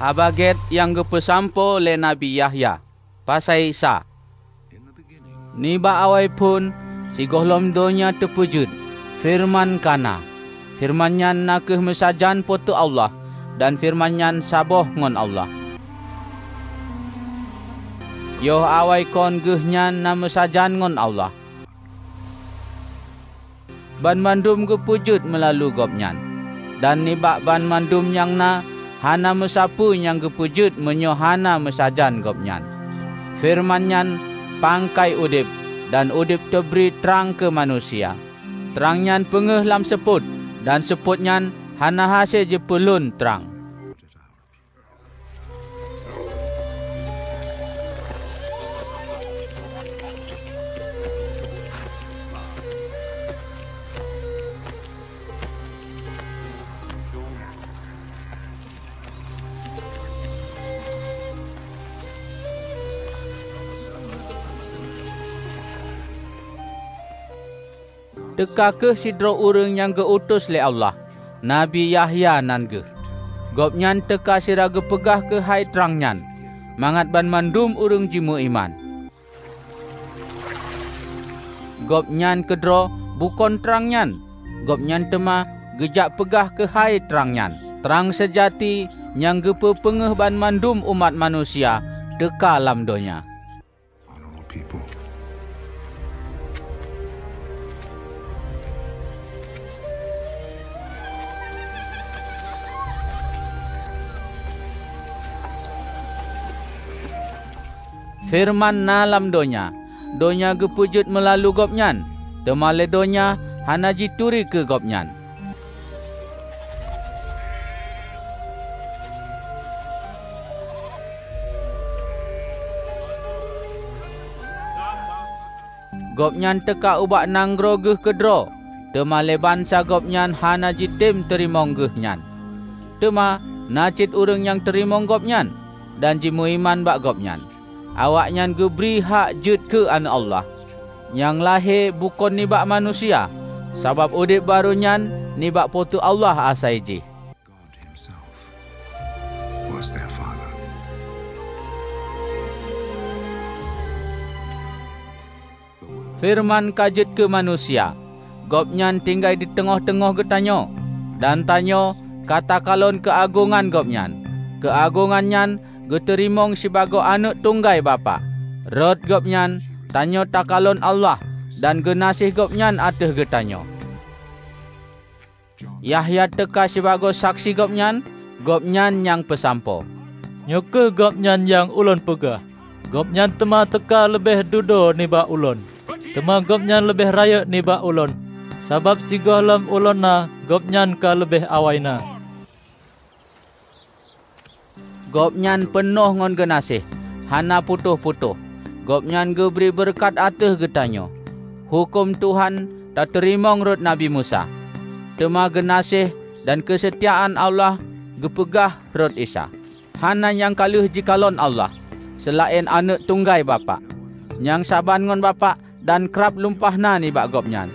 Habaget yang gepesampo le Nabi Yahya. Pasai sa. Niba awai pun si gohlom donya tepujud. Firman kana. Firman nyan nakeh mesajan potu Allah dan firman nyan saboh ngon Allah. Yo awai kon geh nyan na mesajan ngon Allah. Ban mandum gepujud melalu gop nyan. Dan nibak ban mandum yang na hana mesapu yang gepujud menyo hana mesajan gop nyan. Firman nyan pangkai udip dan udip teberi terang ke manusia. Terang nyan pengeh lam seput dan seput nyan hana hasil je pelun terang. Teka ke sidro urang yang geutus le Allah. Nabi Yahya nan ge. Gop nyan teka siraga pegah ke hai terang nyan. Mangat ban mandum urang jimu iman. Gop nyan kedro bukon terang nyan. Gop nyan tema gejak pegah ke hai terang nyan. Terang sejati yang gepe pengeh ban mandum umat manusia teka lam donya. people. Firman nalam donya donya gepujut melalu gopnyan temale donya hana jituri ke gopnyan Gopnyan teka ubak nanggro geh kedro. Temale bansa gopnyan hana jitim terimong. Tema nacit urang yang terimong gopnyan. Dan jimu iman bak gopnyan awak nyan geberi hak jut ke anak Allah. Yang lahir bukan nibak manusia. Sebab udip baru nyan nibak potu Allah asai je. Firman kajut ke manusia. Gop nyan tinggal di tengah-tengah getanyo. Dan tanyo kata kalon keagungan gop nyan. Keagungan nyan geterimong sebagai anak tunggai bapa. Rod gopnyan tanyo takalon Allah dan genasih gopnyan ateh getanyo. Yahya teka sebagai saksi gopnyan, gopnyan yang pesampo. Nyoke gopnyan yang ulon pegah. Gopnyan tema teka lebih dudo niba ulon. Tema gopnyan lebih raya niba ulon. Golam ulon na gopnyan ka lebih awaina. Gopnyan penuh ngon genasih. Hana putuh-putuh. Gopnyan geberi berkat ateh getanyo. Hukum Tuhan tak terima rut Nabi Musa. Tema genasih dan kesetiaan Allah gepegah rut Isa. Hana yang kaluh jikalon Allah. Selain anak tunggai bapa. Yang saban ngon bapa dan kerap lumpah na ni bak gopnyan.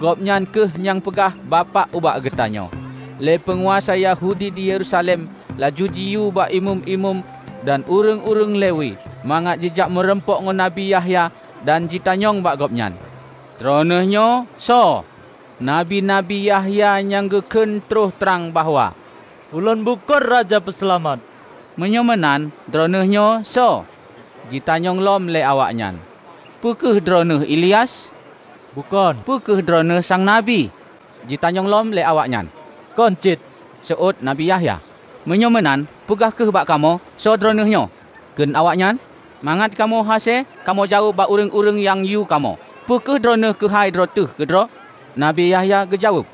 Gopnyan ke yang pegah bapa ubak getanyo. Le penguasa Yahudi di Yerusalem laju jiu ba imum-imum dan urung-urung lewi mangat jejak merempok ngon Nabi Yahya dan jitanyong bak gopnyan. Tronehnya so Nabi-Nabi Yahya yang geken terus terang bahawa Ulun bukan Raja Peselamat. Menyomenan dronehnya so jitanyong lom le awaknyan. Pukeh droneh Ilyas? Bukan. Pukeh droneh sang Nabi? Jitanyong lom le awaknyan. Koncit. Seut Nabi Yahya menyomenan pegah ke bak kamu sodronehnya. Ken awaknya mangat kamu hase kamu jauh bak urang-urang yang you kamu. Pekeh droneh ke hai drotuh ke dro nabi yahya gejawab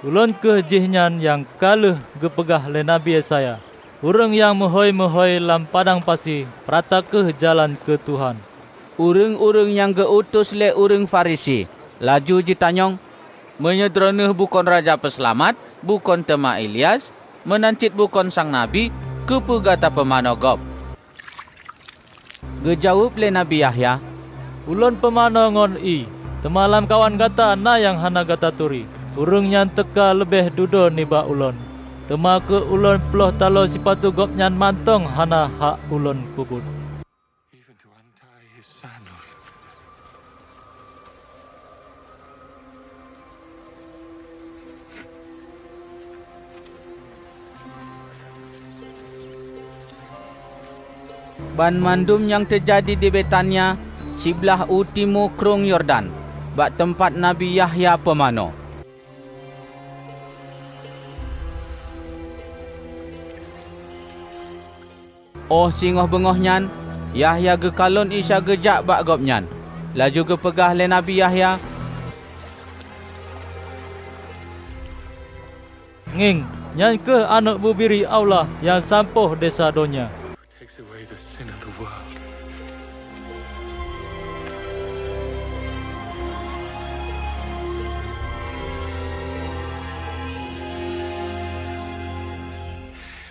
ulun ke jihnya yang kaluh gepegah le nabi saya urang yang mohoi-mohoi lam padang pasi prata ke jalan ke tuhan. Urang-urang yang geutus le urang farisi. Laju ditanyong menyedroneh bukan raja peselamat bukan tema Ilyas menancit bukan sang nabi ke pegata pemanogop. Gejawab le Nabi Yahya. Ulun pemanongon i. Temalam kawan kata na yang hana kata turi. Urung yang teka lebih dudo ni ba ulun. Tema ke ulun peloh talo sipatu gop nyan mantong hana hak ulun kubut. Ban mandum yang terjadi di Betania, sebelah utimu krung Yordan, bak tempat Nabi Yahya pemano. Oh singoh bengoh nyan, Yahya ge kalon Isa gejak bak gop nyan. Laju ge pegah le Nabi Yahya, Nging, nyan ke anak bubiri Allah yang sampuh desa donya. Away the world.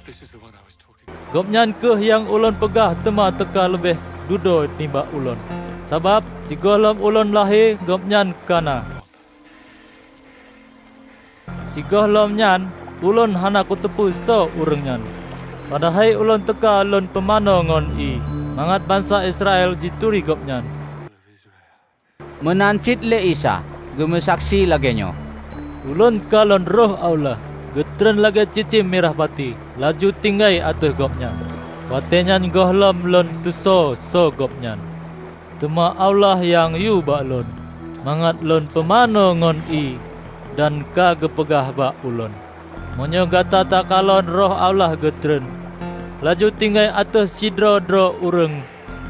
This is the one I was talking about. Ke yang ulun pegah tema teka lebih dudo nimba ulun. Sebab si golom ulun lahir gop nyan kana. Si golom nyan ulun hana kutepu so urang nyan. Padahal ulun teka pemano ngon i. Mangat bangsa Israel jituri gop nyan. menancit le Isa, gemesaksi lagenyo. Ulun kalon roh Allah. Getren lagi cicim merah pati. Laju tinggai atas gop nyan. Watenyan gohlom lon tuso so gop nyan. Tema Allah yang yu bak lon. Mangat lon pemano ngon i. Dan ka gepegah bak ulun. Monyo gata tak kalon roh Allah getren. Laju tinggai atas sidro-dro ureng.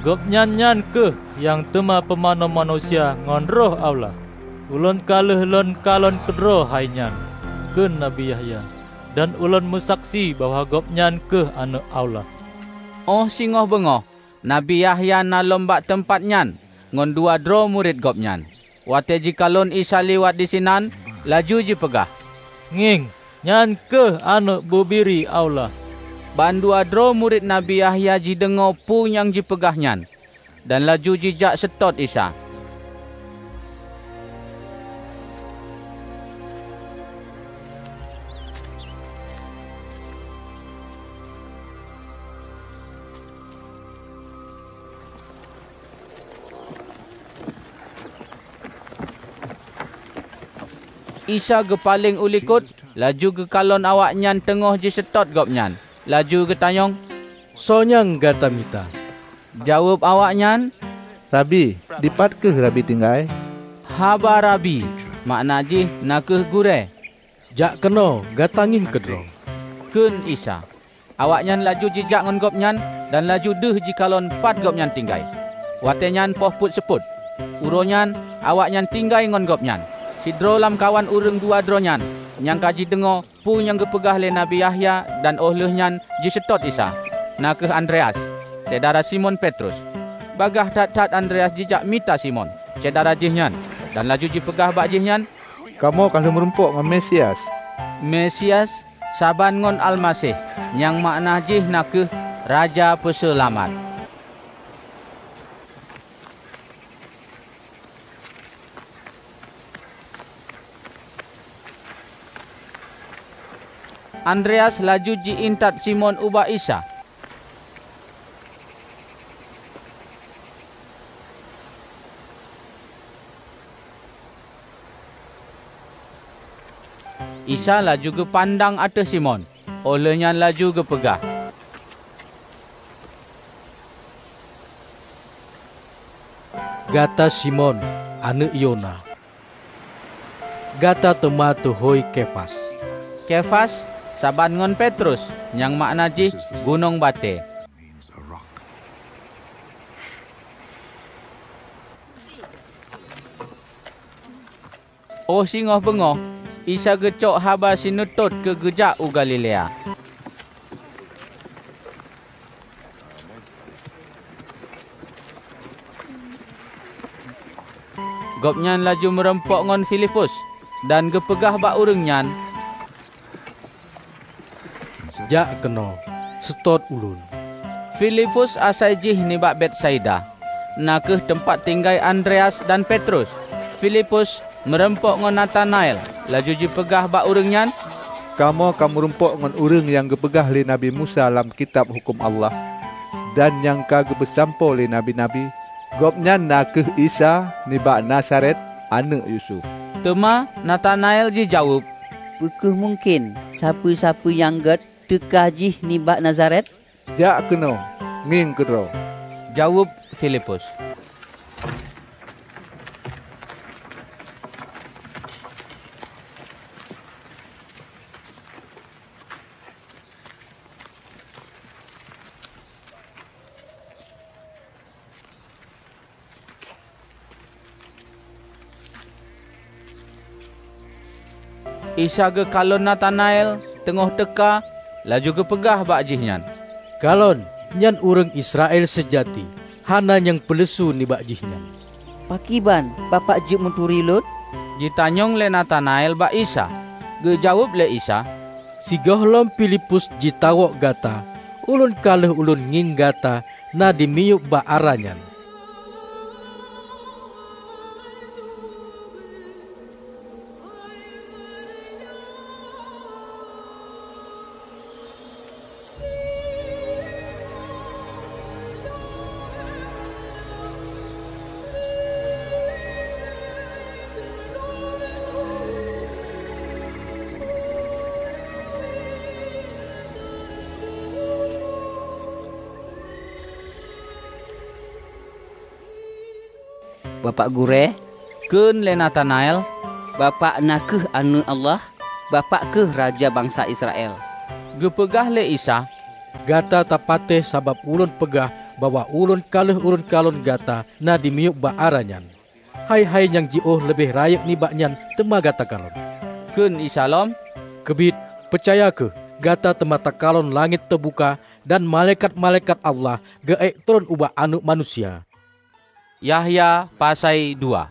Gop nyan-nyan ke yang tema pemano manusia ngon roh Allah. Ulun kaluh lon kalon kedro hainyan. Ke Nabi Yahya. Dan ulun musaksi bahwa gop nyan ke anak Allah. Oh singoh bengoh, Nabi Yahya na lombak tempat nyan, ngon dua dro murid gop nyan. Wate jikalon Isa liwat di sinan, laju ji pegah. Nging, nyan ke anak bubiri Allah. Ban dua dro murid Nabi Yahya ji dengo pu yang ji pegah nyan. Dan laju jijak setot Isa. Isa gepaling ulikut, laju ke kalon awak nyan tengah je setot gop nyan. Laju ke tanyong, Sonyang gata mita. jawab awak nyan, Rabi, dipat ke Rabi tinggai? haba rabi. Makna ji nakeh gure. Jak keno gatangin kedro. Kun Isa. Awak nyan laju jejak ngon gop nyan dan laju deh ji kalon pat gop nyan tinggai. Wate nyan poh put seput. Uro nyan awak nyan tinggai ngon gop nyan. Sidro lam kawan ureng dua dro nyan. Nyang kaji dengo pu yang gepegah le Nabi Yahya dan ohleh nyan ji setot Isa. Nakeh Andreas. Sedara Simon Petrus. Bagah tat-tat Andreas jejak mita Simon. Sedara jih nyan. Dan laju ji pegah bak jih nyan. Kamu kalau merumpuk dengan Mesias. Mesias saban ngon Almasih yang makna jih nakeh Raja Peselamat. Andreas laju ji intat Simon ubah Isa. Isa laju ke pandang atas Simon. Olehnya laju ke pegah. Gata Simon, anak Yona. Gata tema tu hoi kepas. Kefas saban ngon Petrus yang makna jih gunung bate. Oh singoh bengoh, Isa gecok haba sinutut ke gejak u Galilea. Gopnyan laju merempok ngon Filipus dan gepegah bak ureng nyan Jak keno, setot ulun. Filipus asai jih ni bak Betsaida. Nakeh tempat tinggai Andreas dan Petrus. Filipus merempok ngon Nathanael. Laju ji pegah bak ureng nyan. kamu kamu rumpok ngan urang yang gepegah li Nabi Musa dalam kitab hukum Allah dan yang kagak bersampo li nabi-nabi gopnya nak ke Isa nibak Nasaret anak Yusuf. Tema Nathanael ji jawab, Bukah mungkin siapa-siapa yang get tekajih nibak Nazaret? Jak kena nging kedro. jawab Filipus. Isa ke kalon Nathanael tengah teka laju ke pegah bak jihnyan. Kalon, nyan urang Israel sejati. Hana yang pelesu ni bak jihnan. Pakiban, bapak juk menturi lut? Ditanyong le Nathanael bak Isa. Ge jawab le Isa, Si gohlom Filipus jitawok gata. Ulun kaleh ulun nging gata na dimiyuk ba aranyan. Bapak gure, "Keun le Nathanael, bapak nakeh anu Allah, bapak ke raja bangsa Israel. gepegah le Isa, Gata tapate sabab ulun pegah bahwa ulun kaleh ulun kalon gata na dimiyuk ba aranyan. Hai-hai yang jioh lebih rayak ni baknyan tema gata kalon. keun Isa lom, Kebit, percaya ke? Gata temata kalon langit terbuka dan malaikat-malaikat Allah geek turun ubah anu manusia. Yahya pasai dua.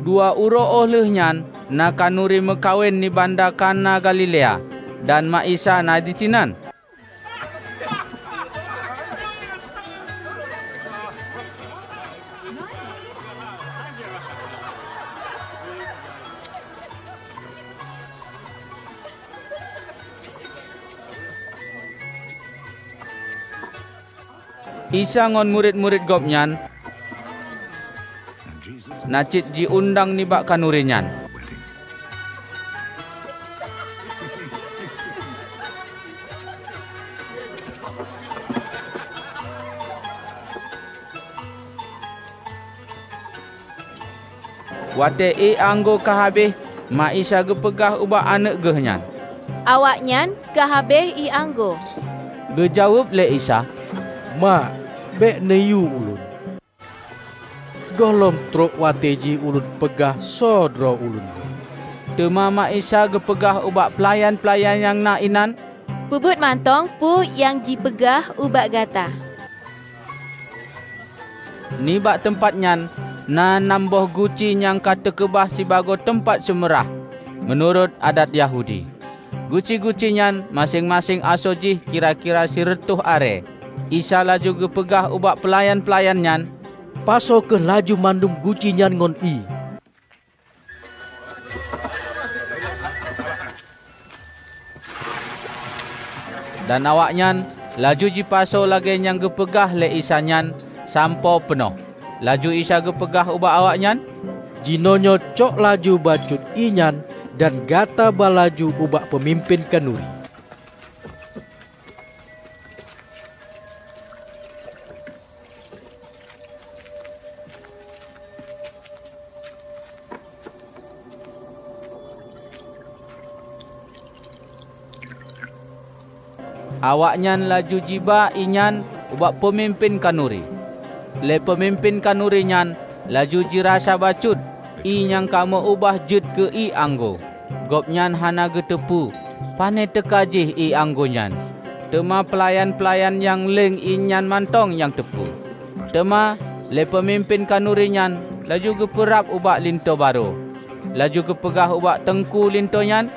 Dua uro oleh nyan na kanuri mekawin ni banda Kana Galilea dan Mak Isa na di tinan. Isa ngon murid-murid gopnyan Nacit ji undang ni bak kanurinyan. Wate e anggo kahabeh ma isa gepegah ubah anak gehnyan. Awaknyan kahabeh i anggo. Gejawab le Isa, Ma, bek neyu ulun. Golom truk wateji ulun pegah sodro ulun. tema ma Isa gepegah ubak pelayan-pelayan yang nak inan. Pubut mantong pu yang jipegah ubak gata. Ni bak tempat nyan na nambah guci yang kata kebah si bago tempat semerah menurut adat Yahudi. Guci-guci nyan masing-masing asojih kira-kira si retuh are. Isa laju gepegah ubak pelayan-pelayan nyan Paso ke laju mandum guci nyan ngon i. dan awak nyan laju jipaso lagi yang gepegah le Isa nyan sampo penuh. Laju Isa gepegah ubak awak nyan Jinonyo cok laju bacut inyan dan gata balaju ubak pemimpin kanuri. Awak nyan laju jiba inyan ubak pemimpin kanuri. Le pemimpin kanuri nyan laju jirasa bacut i yang kamu ubah jut ke i anggo. Gop nyan hana getepu. Pane tekajih i anggo nyan. Tema pelayan-pelayan yang leng i nyan mantong yang tepu. Tema le pemimpin kanuri nyan laju geperap ubak linto baru. Laju kepegah ubak tengku linto nyan.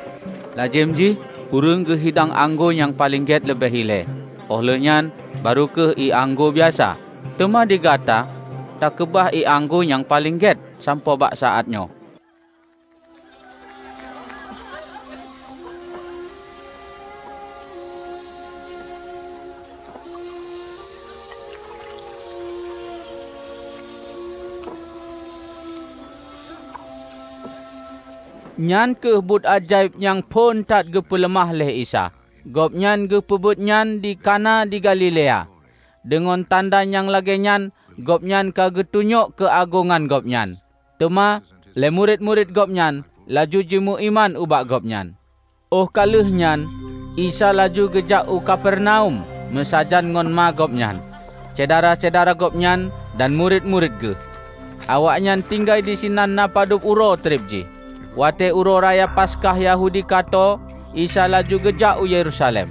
Lajem ji, Kurang ke hidang anggo yang paling get lebih hile. Olehnya baru ke i anggo biasa. Tema digata tak kebah i anggo yang paling get sampai bak saatnya. Nyan ke but ajaib yang pun tak gepelemah leh Isa. Gop nyan gepebut nyan di kana di Galilea. Dengan tanda yang lagi nyan, gop nyan getunyuk keagungan gop nyan. Tema, le murid-murid gop nyan, laju jimu iman ubak gop nyan. Oh kaluh nyan, Isa laju gejak u Kapernaum, mesajan ngon ma gop nyan. Cedara-cedara gop nyan dan murid-murid ge. Awak nyan di sinan na padup uro trip ji. Wate uro raya Paskah Yahudi kato, Isa laju gejak u Yerusalem.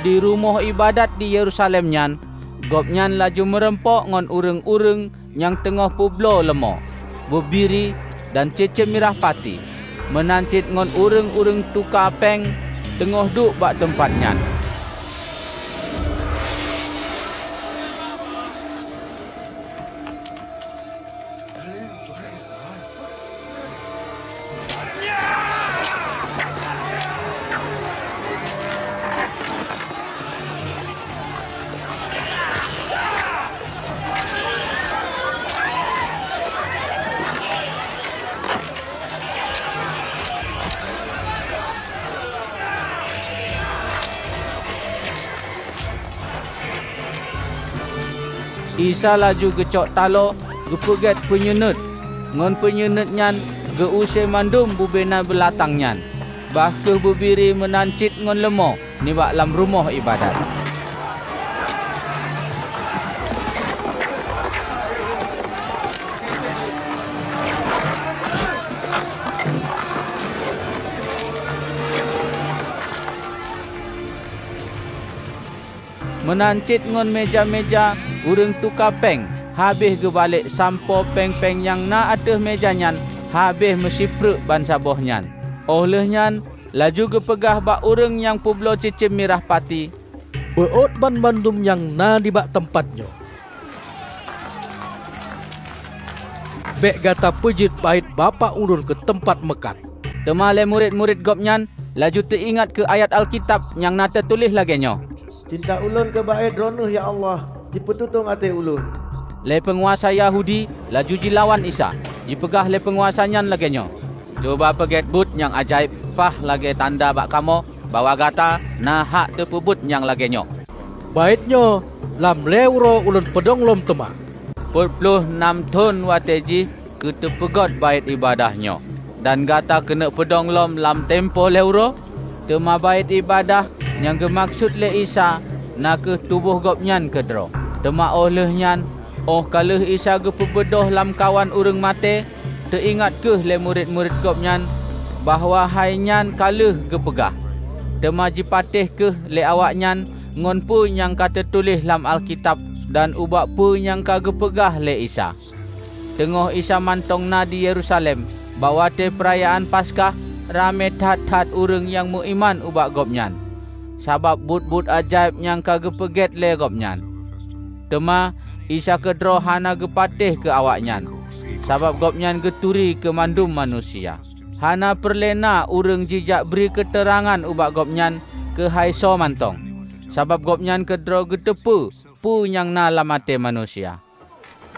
Di rumah ibadat di Yerusalem nyan, Gop nyan laju merempok ngon ureng-ureng yang tengah publo lemo, bebiri dan cece mirah pati. Menancit ngon ureng-ureng tuka peng tengah duk bak tempat Isa laju gecok talo gepeget penyunut. Ngon penyunut nyan ge usai mandum bubena belatang nyan. Bah ke bubiri menancit ngon lemo ni bak lam rumah ibadat. Menancit ngon meja-meja urang tukar peng habis ge balik sampo peng-peng yang na atas meja nyan habis mesipruk ban saboh nyan oleh nyan laju ge pegah bak urang yang publo cicim mirah pati Beot ban bandum yang na di bak tempatnya. Bek gata pejit bait bapa ulun ke tempat mekat. temale murid-murid gop nyan laju teringat ke ayat alkitab yang na tertulis lagi nyo Cinta ulun ke bait ronuh ya Allah. Dipetutung ate ulun. le penguasa Yahudi laju jilawan Isa dipegah le penguasa nyan lagi nyo coba peget but yang ajaib pah lagi tanda bak kamo bawa gata na hak terpubut yang lagi nyo Baitnya lam leuro ulun pedong lom tema. puluh enam ton wateji ke tepegot bait ibadahnya. Dan gata kena pedong lom lam tempo leuro. Tema bait ibadah yang gemaksud le Isa na ke tubuh gopnyan ke dro. Tema oleh nyan oh kalau Isa ke pebedoh lam kawan urang mate teringat ke le murid-murid gopnyan bahawa hai nyan kaluh ke pegah. Tema jipatih ke le awak nyan ngon pu yang kata tulis lam Alkitab dan ubak pu yang kage pegah le Isa. Tengah Isa mantong na di Yerusalem, bawa te perayaan Paskah, rame tat-tat urang yang muiman ubak gopnyan. Sabab but-but ajaib yang kage peget le gopnyan. Tema Isa kedro hana gepatih ke awaknyan. Sabab gopnyan geturi ke mandum manusia. Hana perlena urang jijak beri keterangan ubak gopnyan ke haiso mantong. Sabab gopnyan kedro getepu pu yang na lamate manusia.